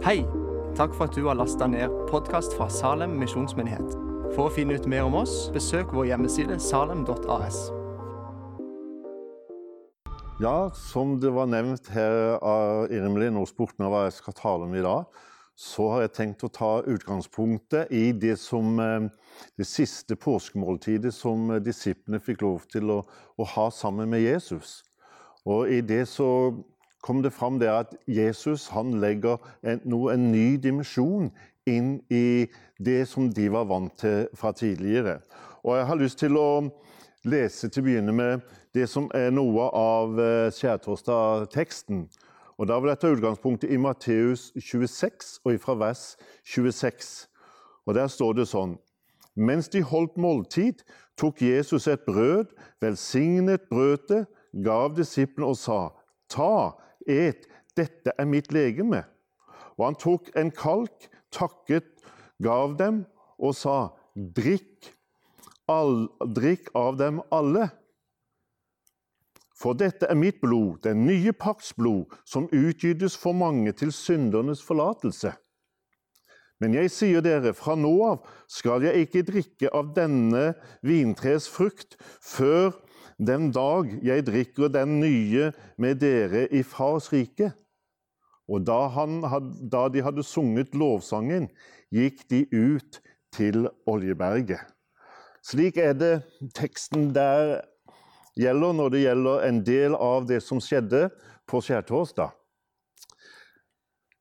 Hei! Takk for at du har lasta ned podkast fra Salem misjonsmyndighet. For å finne ut mer om oss, besøk vår hjemmeside salem.as. Ja, som det var nevnt her av Irmelin og spurte meg hva jeg skal tale om i dag, så har jeg tenkt å ta utgangspunktet i det, som, eh, det siste påskemåltidet som disiplene fikk lov til å, å ha sammen med Jesus. Og i det så kom det fram det at Jesus han legger en, noe, en ny dimensjon inn i det som de var vant til fra tidligere. Og Jeg har lyst til å lese til å begynne med det som er noe av eh, skjærtorsdag-teksten. Og Da vil jeg ta utgangspunktet i Matteus 26 og fra vers 26. Og Der står det sånn Mens de holdt måltid, tok Jesus et brød, velsignet brødet, gav disiplene og sa, Ta, et, dette er mitt legeme. Og han tok en kalk, takket, gav dem og sa, drikk, all, drikk av dem alle. For dette er mitt blod, den nye pakts blod, som utgytes for mange til syndernes forlatelse. Men jeg sier dere, fra nå av skal jeg ikke drikke av denne vintres frukt før den dag jeg drikker den nye med dere i Fars rike. Og da, had, da de hadde sunget lovsangen, gikk de ut til Oljeberget. Slik er det teksten der gjelder når det gjelder en del av det som skjedde på skjærtorsdag.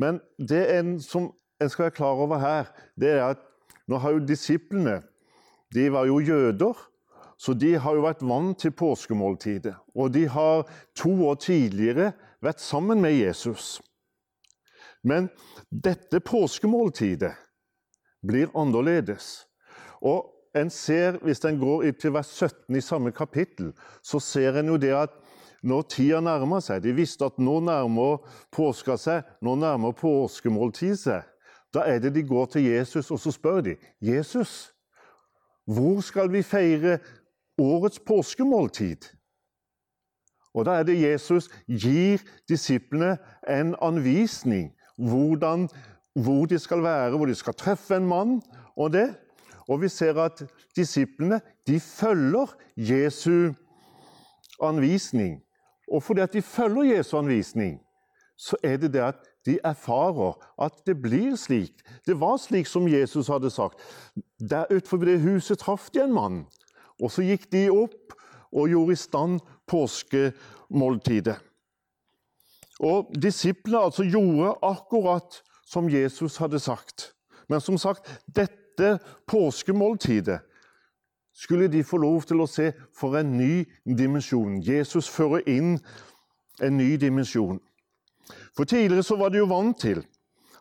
Men det en som en skal være klar over her, det er at nå har jo disiplene De var jo jøder. Så de har jo vært vant til påskemåltidet. Og de har to år tidligere vært sammen med Jesus. Men dette påskemåltidet blir annerledes. Og en ser, Hvis en går til vers 17 i samme kapittel, så ser en jo det at når tida nærmer seg De visste at nå nærmer påska seg, nå nærmer påskemåltidet seg. Da er det de går til Jesus, og så spør de Jesus, hvor skal vi feire årets påskemåltid. Og Da er det Jesus gir disiplene en anvisning hvordan, hvor de skal være, hvor de skal treffe en mann. Og det. Og vi ser at disiplene de følger Jesu anvisning. Og fordi at de følger Jesu anvisning, så er det det at de erfarer at det blir slik. Det var slik som Jesus hadde sagt. Der utenfor det huset traff de en mann og så gikk de opp og gjorde i stand påskemåltidet. Og Disiplene altså gjorde akkurat som Jesus hadde sagt. Men som sagt, dette påskemåltidet skulle de få lov til å se for en ny dimensjon. Jesus fører inn en ny dimensjon. For Tidligere så var de jo vant til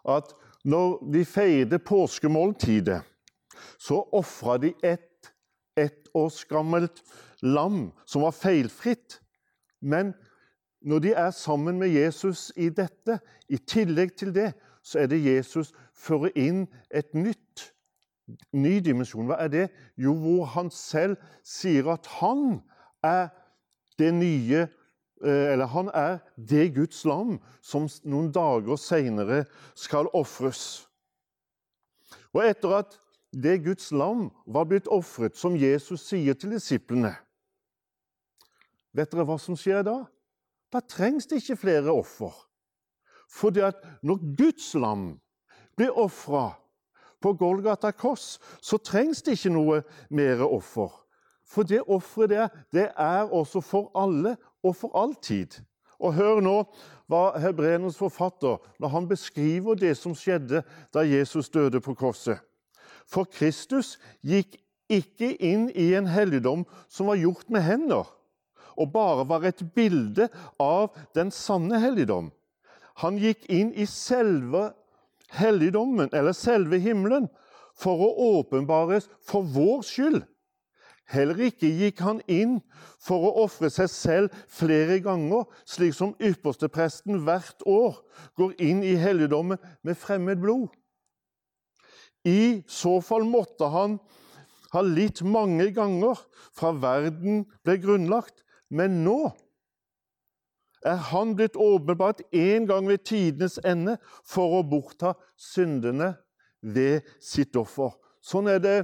at når de feide påskemåltidet, så ofra de et ett års gammelt lam som var feilfritt. Men når de er sammen med Jesus i dette, i tillegg til det, så er det Jesus fører inn et nytt, ny dimensjon. Hva er det? Jo, hvor han selv sier at han er det nye eh, Eller han er det Guds lam som noen dager seinere skal ofres. Og etter at det Guds lam var blitt ofret, som Jesus sier til disiplene. Vet dere hva som skjer da? Da trengs det ikke flere offer. For det at når Guds lam blir ofra på Golgata kors, så trengs det ikke noe mer offer. For det offeret der, det er også for alle og for all tid. Og hør nå hva hebreernes forfatter når han beskriver det som skjedde da Jesus døde på korset. For Kristus gikk ikke inn i en helligdom som var gjort med hender, og bare var et bilde av den sanne helligdom. Han gikk inn i selve helligdommen, eller selve himmelen, for å åpenbares for vår skyld. Heller ikke gikk han inn for å ofre seg selv flere ganger, slik som ypperstepresten hvert år går inn i helligdommen med fremmed blod. I så fall måtte han ha litt mange ganger fra verden ble grunnlagt. Men nå er han blitt åpenbart en gang ved tidenes ende for å bortta syndene ved sitt offer. Sånn er det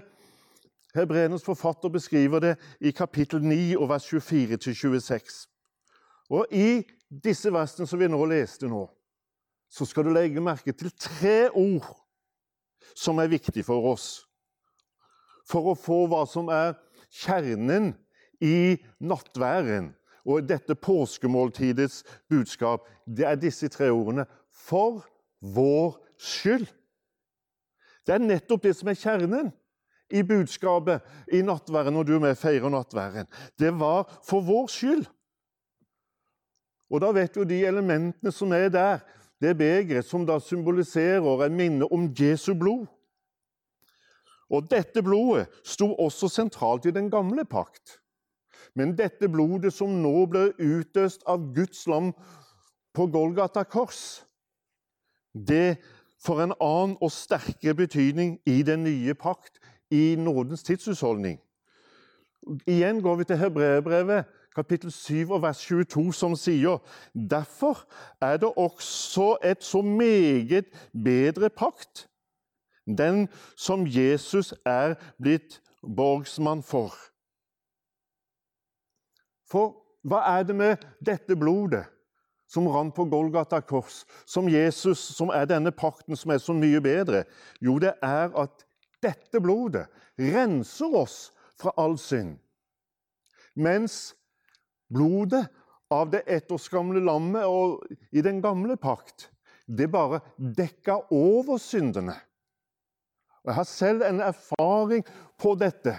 Hebreernes forfatter beskriver det i kapittel 9 og vers 24-26. Og I disse versene som vi nå leste nå, så skal du legge merke til tre ord som er viktig for oss. For å få hva som er kjernen i nattværen og dette påskemåltidets budskap. Det er disse tre ordene. For vår skyld. Det er nettopp det som er kjernen i budskapet i nattværen når du og feirer nattværen. Det var for vår skyld. Og da vet du de elementene som er der, det begeret som da symboliserer en minne om Jesu blod. Og dette blodet sto også sentralt i den gamle pakt. Men dette blodet som nå ble utøst av Guds lam på Golgata kors, det får en annen og sterkere betydning i den nye pakt, i nådens tidshusholdning. Igjen går vi til Hebreerbrevet, kapittel 7 og vers 22, som sier Derfor er det også et så meget bedre pakt, den som Jesus er blitt borgsmann for. For hva er det med dette blodet som rant på Golgata kors, som Jesus, som er denne pakten som er så mye bedre? Jo, det er at dette blodet renser oss fra all synd. Mens blodet av det ettårsgamle lammet og i den gamle pakt, det bare dekka over syndene. Og Jeg har selv en erfaring på dette.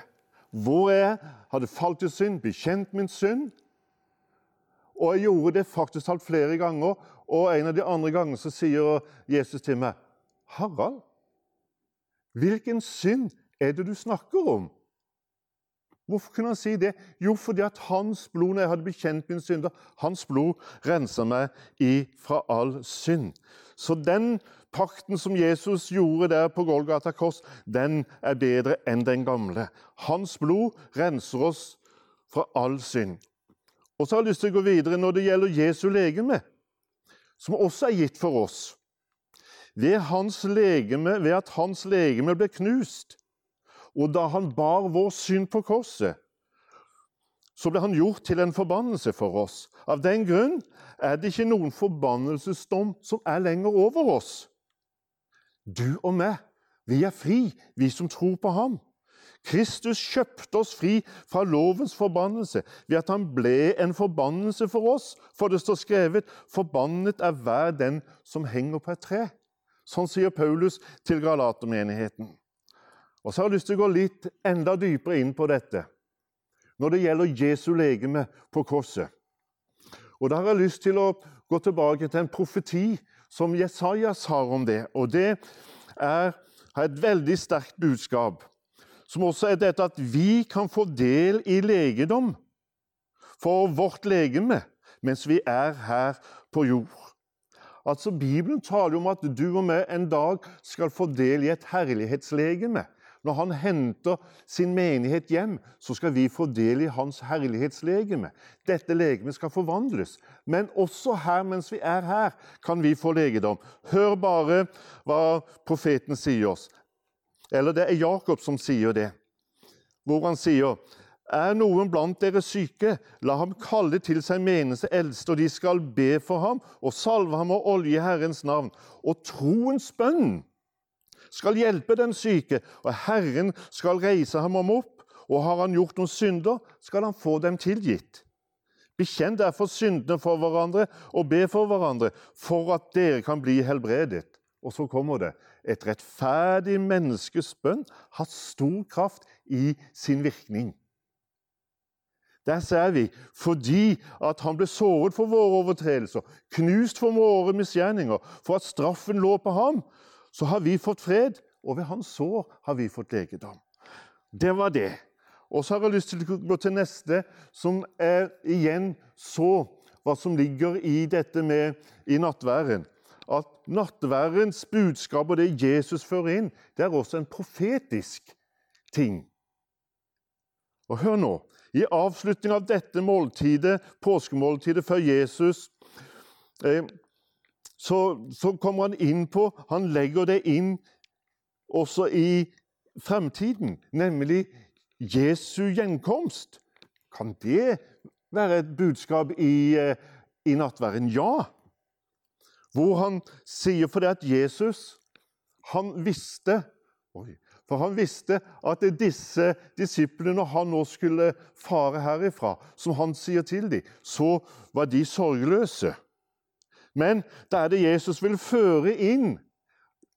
Hvor jeg hadde falt i synd, bekjent min synd. Og jeg gjorde det faktisk talt flere ganger. Og en av de andre gangene sier Jesus til meg, 'Harald, hvilken synd er det du snakker om?' Hvorfor kunne han si det? Jo, fordi at hans blod, når jeg hadde bekjent min synder, hans blod renser meg ifra all synd. Så den pakten som Jesus gjorde der på Golgata kors, den er bedre enn den gamle. Hans blod renser oss fra all synd. Og så har jeg lyst til å gå videre når det gjelder Jesu legeme, som også er gitt for oss. Ved, legeme, ved at hans legeme ble knust, og da han bar vår synd på korset, så ble han gjort til en forbannelse for oss. Av den grunn er det ikke noen forbannelsesdom som er lenger over oss. Du og meg, vi er fri, vi som tror på ham. Kristus kjøpte oss fri fra lovens forbannelse ved at han ble en forbannelse for oss, for det står skrevet 'Forbannet er hver den som henger på et tre'. Sånn sier Paulus til Galatermenigheten. Og så har jeg lyst til å gå litt enda dypere inn på dette når det gjelder Jesu legeme på korset. Og Da har jeg lyst til å gå tilbake til en profeti som Jesajas har om det. Og det er, har et veldig sterkt budskap, som også er dette at vi kan få del i legedom for vårt legeme mens vi er her på jord. Altså, Bibelen taler om at du og meg en dag skal få del i et herlighetslegeme. Når han henter sin menighet hjem, så skal vi få del i hans herlighetslegeme. Dette legemet skal forvandles. Men også her, mens vi er her, kan vi få legedom. Hør bare hva profeten sier oss. Eller det er Jakob som sier det, hvor han sier er noen blant dere syke, la ham kalle til seg meneste eldste, og de skal be for ham og salve ham og olje Herrens navn. Og troens bønn skal hjelpe den syke, og Herren skal reise ham om opp. Og har han gjort noen synder, skal han få dem tilgitt. Bekjenn derfor syndene for hverandre og be for hverandre, for at dere kan bli helbredet. Og så kommer det. Et rettferdig menneskes bønn har stor kraft i sin virkning. Der ser vi fordi at han ble såret for våre overtredelser, knust for våre misgjerninger, for at straffen lå på ham, så har vi fått fred, og ved hans sår har vi fått legedom. Det var det. Og så har jeg lyst til å gå til neste, som er igjen så hva som ligger i dette med i nattværen. At nattværens budskap og det Jesus fører inn, det er også en profetisk ting. Og hør nå. I avslutning av dette måltidet, påskemåltidet før Jesus eh, så, så kommer han inn på Han legger det inn også i fremtiden, nemlig Jesu gjenkomst. Kan det være et budskap i, eh, i nattverden? Ja. Hvor han sier for det at Jesus han visste For han visste at disse disiplene, når han nå skulle fare herifra, som han sier til dem, så var de sorgløse. Men da er det Jesus vil føre inn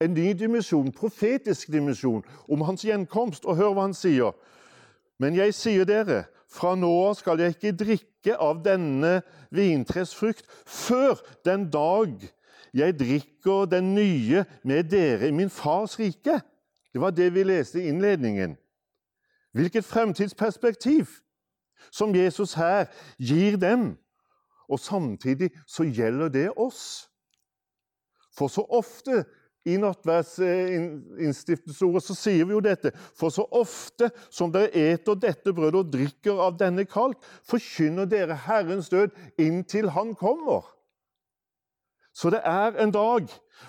en ny dimensjon, profetisk dimensjon, om hans gjenkomst. Og hør hva han sier. Men jeg sier dere, fra nå av skal jeg ikke drikke av denne vintresfrukt før den dag jeg drikker den nye med dere i min fars rike. Det var det vi leste i innledningen. Hvilket fremtidsperspektiv som Jesus her gir dem. Og samtidig så gjelder det oss. For så ofte i nattverdsinnstiftelsesordet så sier vi jo dette. For så ofte som dere eter dette brødet og drikker av denne kalk, forkynner dere Herrens død inntil Han kommer. Så det er en dag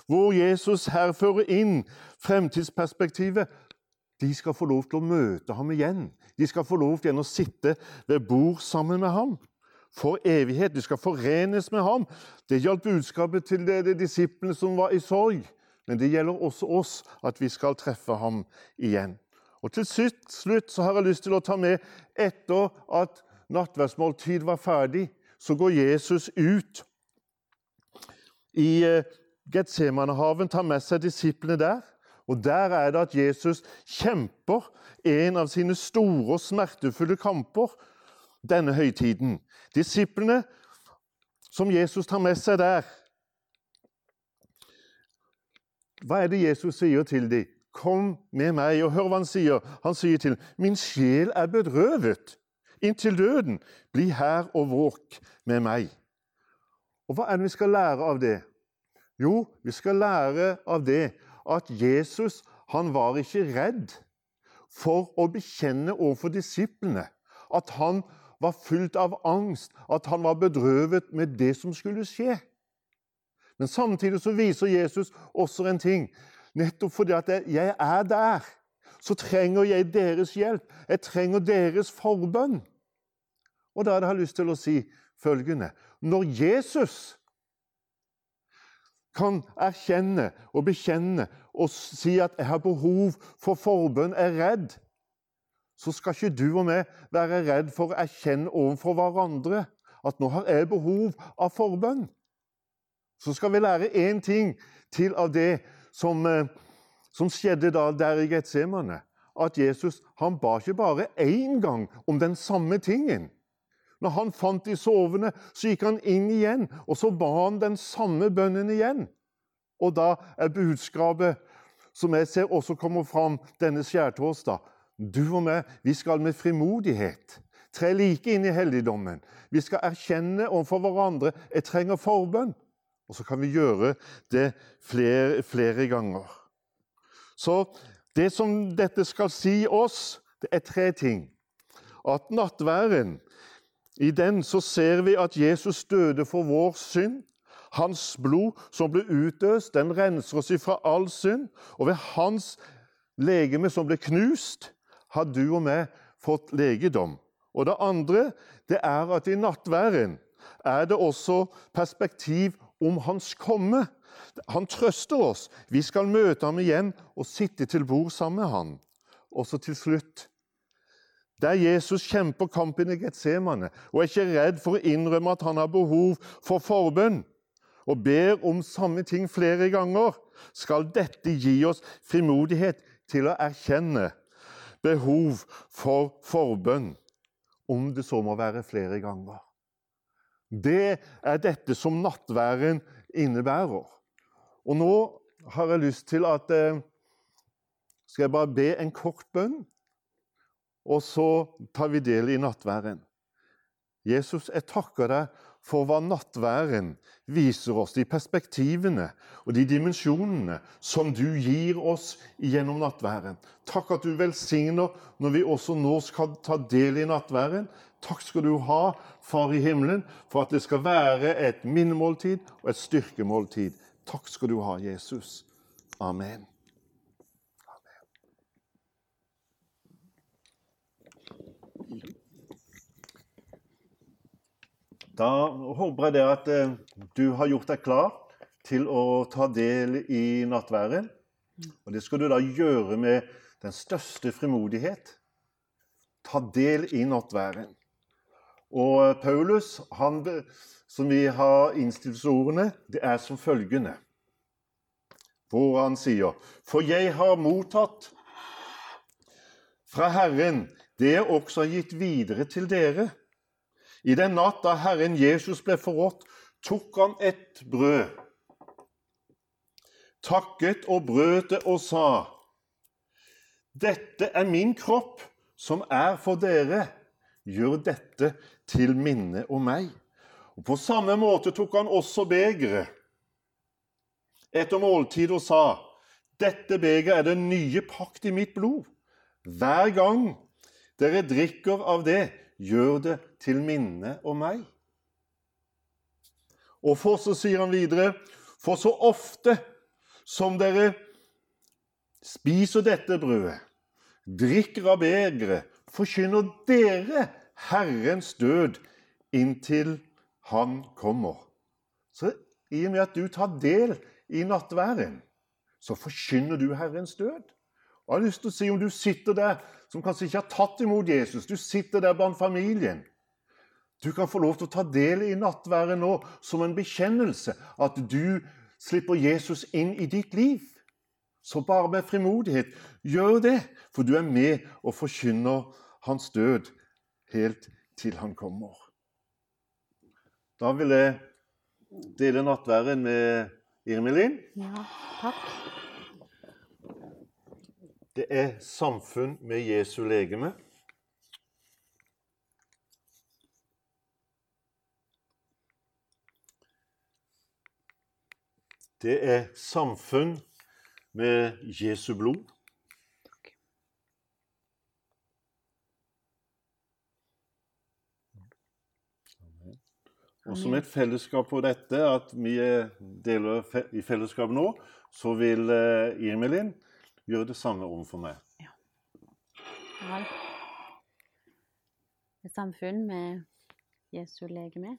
hvor Jesus her fører inn fremtidsperspektivet. De skal få lov til å møte ham igjen. De skal få lov til å sitte ved bord sammen med ham for evighet. De skal forenes med ham. Det gjaldt budskapet til de, disiplene som var i sorg. Men det gjelder også oss at vi skal treffe ham igjen. Og Til slutt så har jeg lyst til å ta med etter at nattverdsmåltid var ferdig, så går Jesus ut i eh, Getsemanehaven, tar med seg disiplene der. Og Der er det at Jesus kjemper en av sine store og smertefulle kamper denne høytiden. Disiplene som Jesus tar med seg der, hva er det Jesus sier til dem? Kom med meg. Og hør hva han sier. Han sier til dem, min sjel er bedrøvet inntil døden. Bli her og våk med meg. Og hva er det vi skal lære av det? Jo, vi skal lære av det at Jesus han var ikke redd for å bekjenne overfor disiplene at han var fylt av angst, at han var bedrøvet med det som skulle skje. Men samtidig så viser Jesus også en ting. Nettopp fordi at jeg er der, så trenger jeg deres hjelp. Jeg trenger deres forbønn. Og da hadde jeg lyst til å si følgende Når Jesus kan erkjenne og bekjenne og si at 'jeg har behov for forbønn', er redd, så skal ikke du og meg være redd for å erkjenne overfor hverandre at 'nå har jeg behov av forbønn' så skal vi lære én ting til av det som, eh, som skjedde da der i Getsemane. At Jesus han ba ikke bare én gang om den samme tingen. Når han fant de sovende, så gikk han inn igjen, og så ba han den samme bønnen igjen. Og da er budskapet, som jeg ser også kommer fram denne skjærtorsdag Du og meg, vi skal med frimodighet tre like inn i helligdommen. Vi skal erkjenne overfor hverandre jeg trenger forbønn. Og så kan vi gjøre det flere, flere ganger. Så det som dette skal si oss, det er tre ting. At nattværen, i den så ser vi at Jesus døde for vår synd. Hans blod som ble utøst, den renser oss ifra all synd. Og ved hans legeme som ble knust, har du og meg fått legedom. Og det andre det er at i nattværen er det også perspektiv om hans komme. Han trøster oss. Vi skal møte ham igjen og sitte til bord sammen med ham. Og så til slutt Der Jesus kjemper kampen i Getsemane og er ikke redd for å innrømme at han har behov for forbønn, og ber om samme ting flere ganger, skal dette gi oss frimodighet til å erkjenne behov for forbønn, om det så må være flere ganger. Det er dette som nattværen innebærer. Og nå har jeg lyst til at eh, Skal jeg bare be en kort bønn, og så tar vi del i nattværen. Jesus, jeg takker deg for hva nattværen viser oss, de perspektivene og de dimensjonene som du gir oss gjennom nattværen. Takk at du velsigner når vi også nå skal ta del i nattværen. Takk skal du ha, Far i himmelen, for at det skal være et minnemåltid og et styrkemåltid. Takk skal du ha, Jesus. Amen. Da håper jeg det at eh, du har gjort deg klar til å ta del i nattværen. Og det skal du da gjøre med den største frimodighet. Ta del i nattværen. Og eh, Paulus, han, som vi har innstilt ordene, det er som følgende Hvor han sier For jeg har mottatt fra Herren det jeg også har gitt videre til dere i den natt da Herren Jesus ble forrådt, tok han et brød, takket og brøt det og sa:" Dette er min kropp, som er for dere. Gjør dette til minne om meg. Og På samme måte tok han også begeret etter måltid og sa:" Dette begeret er den nye pakt i mitt blod. Hver gang dere drikker av det, gjør det til minne om meg. Og for så sier han videre, for så ofte som dere spiser dette brødet, drikker av begeret, forkynner dere Herrens død inntil Han kommer. Så i og med at du tar del i nattværen, så forkynner du Herrens død. Og jeg har lyst til å si Om du sitter der som kanskje ikke har tatt imot Jesus, du sitter der blant familien Du kan få lov til å ta del i nattværet nå som en bekjennelse at du slipper Jesus inn i ditt liv. Så bare med frimodighet, gjør det, for du er med og forkynner hans død helt til han kommer. Da vil jeg dele nattværen med Irmelin. Ja, takk. Det er samfunn med Jesu legeme. Det er samfunn med Jesu blod. Og som et fellesskap på dette, at vi deler i fellesskap nå, så vil eh, Irmelin gjøre det samme overfor meg. Ja. Et samfunn med Jesu legeme.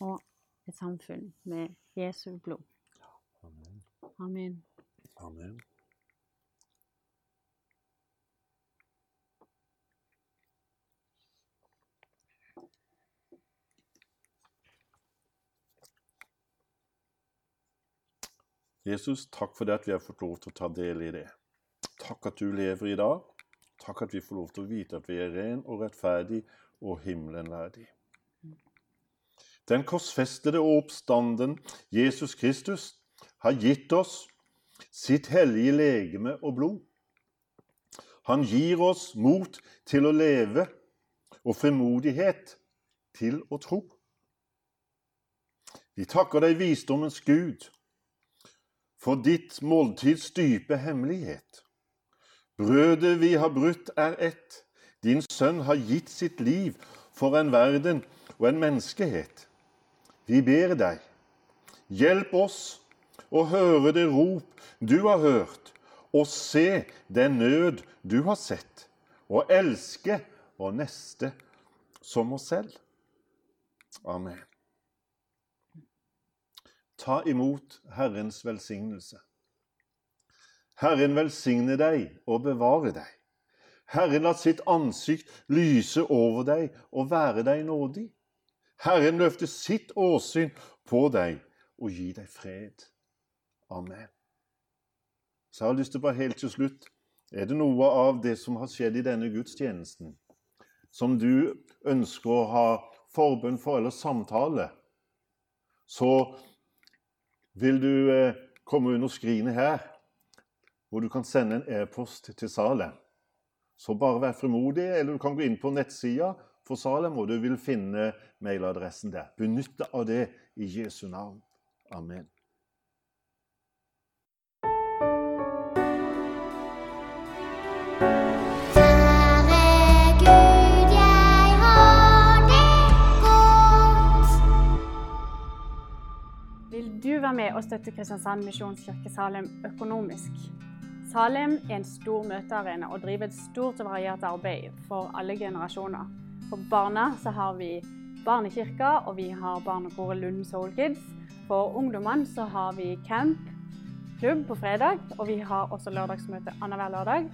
Og et samfunn med Jesu blod. Amen. Amen. Amen. Jesus, takk for det at vi har fått lov til å ta del i det. Takk at du lever i dag. Takk at vi får lov til å vite at vi er ren og rettferdig og himmelen verdig. Den korsfestede oppstanden Jesus Kristus har gitt oss sitt hellige legeme og blod. Han gir oss mot til å leve og frimodighet til å tro. Vi takker deg, visdommens Gud, for ditt måltids dype hemmelighet. Brødet vi har brutt, er ett. Din sønn har gitt sitt liv for en verden og en menneskehet. Vi ber deg, hjelp oss å høre det rop du har hørt, og se den nød du har sett, og elske vår neste som oss selv. Amen. Ta imot Herrens velsignelse. Herren velsigne deg og bevare deg. Herren la sitt ansikt lyse over deg og være deg nådig. Herren løfte sitt åsyn på deg og gi deg fred. Amen. Så jeg har lyst til bare helt til slutt Er det noe av det som har skjedd i denne gudstjenesten, som du ønsker å ha forbønn for eller samtale, så vil du eh, komme under skrinet her, hvor du kan sende en e-post til Salem. Så bare vær frimodig, eller du kan gå inn på nettsida for Salem, og du vil finne mailadressen der. Benytt deg av det i Jesu navn. Amen. Du være med og støtte Kristiansand Misjonskirke Salem økonomisk? Salem er en stor møtearena og driver et stort og variert arbeid for alle generasjoner. For barna så har vi Barnekirka, og vi har barnekoret Lund Soul Kids. For ungdommene så har vi camp, klubb på fredag, og vi har også lørdagsmøte annenhver lørdag.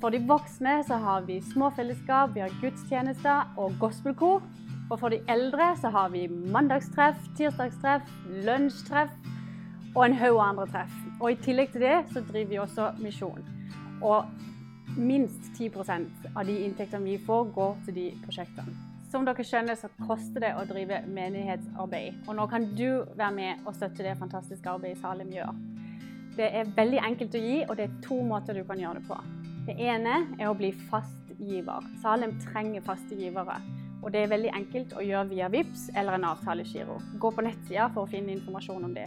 For de voksne så har vi små fellesskap, vi har gudstjenester og gospelkor. Og for de eldre så har vi mandagstreff, tirsdagstreff, lunsjtreff og en haug andre treff. Og i tillegg til det så driver vi også misjon. Og minst 10% av de inntektene vi får, går til de prosjektene. Som dere skjønner, så koster det å drive menighetsarbeid. Og nå kan du være med og støtte det fantastiske arbeidet Salem gjør. Det er veldig enkelt å gi, og det er to måter du kan gjøre det på. Det ene er å bli fast giver. Salem trenger faste givere. Og det er veldig enkelt å gjøre via VIPS eller en avtalegiro. Gå på nettsida for å finne informasjon om det.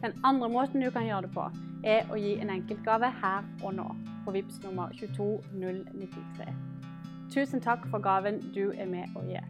Den andre måten du kan gjøre det på, er å gi en enkeltgave her og nå på VIPS nummer 22093. Tusen takk for gaven du er med å gi.